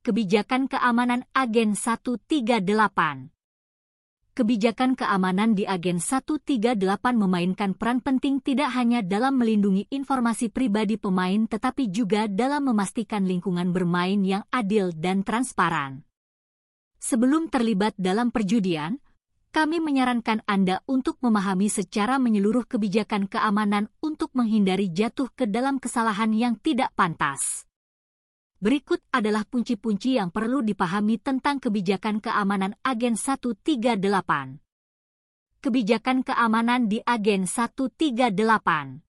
Kebijakan Keamanan Agen 138 Kebijakan keamanan di Agen 138 memainkan peran penting tidak hanya dalam melindungi informasi pribadi pemain tetapi juga dalam memastikan lingkungan bermain yang adil dan transparan. Sebelum terlibat dalam perjudian, kami menyarankan Anda untuk memahami secara menyeluruh kebijakan keamanan untuk menghindari jatuh ke dalam kesalahan yang tidak pantas. Berikut adalah punci-punci yang perlu dipahami tentang kebijakan keamanan Agen 138. Kebijakan keamanan di Agen 138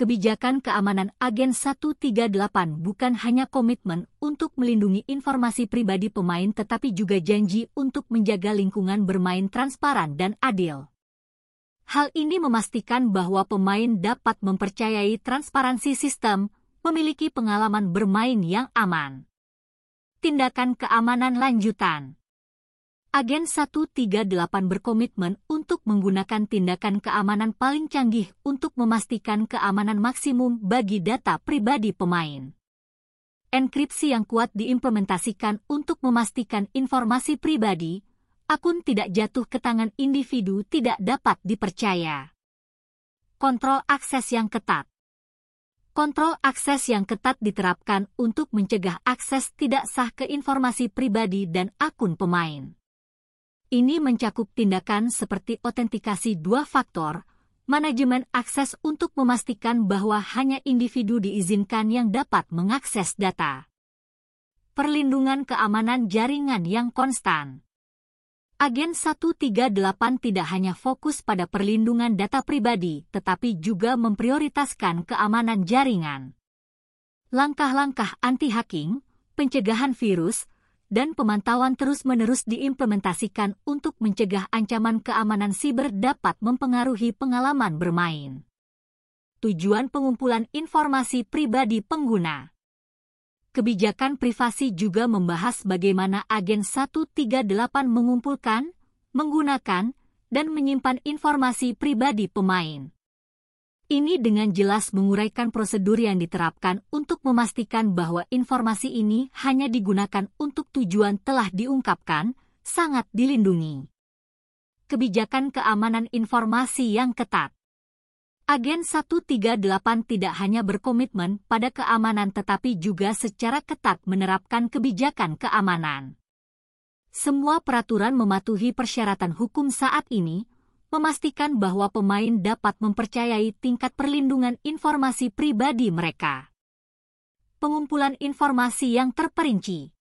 kebijakan keamanan agen 138 bukan hanya komitmen untuk melindungi informasi pribadi pemain tetapi juga janji untuk menjaga lingkungan bermain transparan dan adil. Hal ini memastikan bahwa pemain dapat mempercayai transparansi sistem, memiliki pengalaman bermain yang aman. Tindakan keamanan lanjutan Agen 138 berkomitmen untuk menggunakan tindakan keamanan paling canggih untuk memastikan keamanan maksimum bagi data pribadi pemain. Enkripsi yang kuat diimplementasikan untuk memastikan informasi pribadi, akun tidak jatuh ke tangan individu tidak dapat dipercaya. Kontrol akses yang ketat Kontrol akses yang ketat diterapkan untuk mencegah akses tidak sah ke informasi pribadi dan akun pemain. Ini mencakup tindakan seperti otentikasi dua faktor, manajemen akses untuk memastikan bahwa hanya individu diizinkan yang dapat mengakses data. Perlindungan keamanan jaringan yang konstan. Agen 138 tidak hanya fokus pada perlindungan data pribadi, tetapi juga memprioritaskan keamanan jaringan. Langkah-langkah anti-hacking, pencegahan virus, dan pemantauan terus-menerus diimplementasikan untuk mencegah ancaman keamanan siber dapat mempengaruhi pengalaman bermain. Tujuan pengumpulan informasi pribadi pengguna Kebijakan privasi juga membahas bagaimana agen 138 mengumpulkan, menggunakan, dan menyimpan informasi pribadi pemain. Ini dengan jelas menguraikan prosedur yang diterapkan untuk memastikan bahwa informasi ini hanya digunakan untuk tujuan telah diungkapkan, sangat dilindungi. Kebijakan keamanan informasi yang ketat Agen 138 tidak hanya berkomitmen pada keamanan tetapi juga secara ketat menerapkan kebijakan keamanan. Semua peraturan mematuhi persyaratan hukum saat ini, memastikan bahwa pemain dapat mempercayai tingkat perlindungan informasi pribadi mereka. Pengumpulan informasi yang terperinci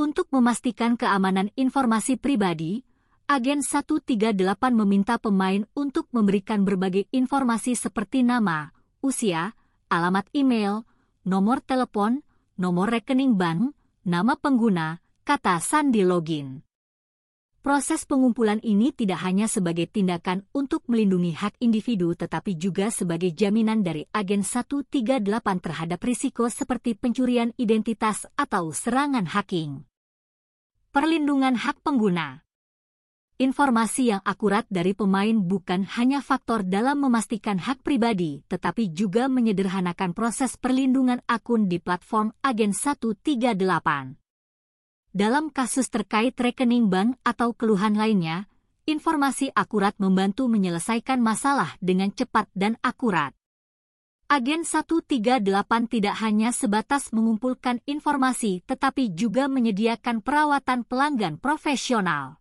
Untuk memastikan keamanan informasi pribadi, Agen 138 meminta pemain untuk memberikan berbagai informasi seperti nama, usia, alamat email, nomor telepon, nomor rekening bank, nama pengguna, kata sandi login. Proses pengumpulan ini tidak hanya sebagai tindakan untuk melindungi hak individu tetapi juga sebagai jaminan dari agen 138 terhadap risiko seperti pencurian identitas atau serangan hacking. Perlindungan hak pengguna Informasi yang akurat dari pemain bukan hanya faktor dalam memastikan hak pribadi, tetapi juga menyederhanakan proses perlindungan akun di platform Agen 138. Dalam kasus terkait rekening bank atau keluhan lainnya, informasi akurat membantu menyelesaikan masalah dengan cepat dan akurat. Agen 138 tidak hanya sebatas mengumpulkan informasi tetapi juga menyediakan perawatan pelanggan profesional.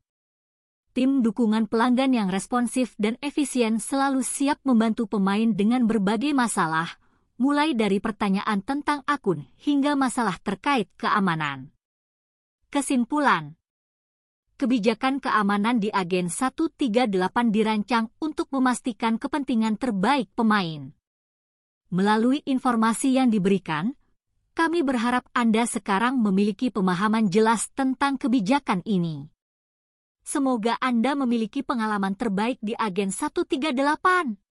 Tim dukungan pelanggan yang responsif dan efisien selalu siap membantu pemain dengan berbagai masalah, mulai dari pertanyaan tentang akun hingga masalah terkait keamanan. Kesimpulan Kebijakan keamanan di Agen 138 dirancang untuk memastikan kepentingan terbaik pemain. Melalui informasi yang diberikan, kami berharap Anda sekarang memiliki pemahaman jelas tentang kebijakan ini. Semoga Anda memiliki pengalaman terbaik di Agen 138.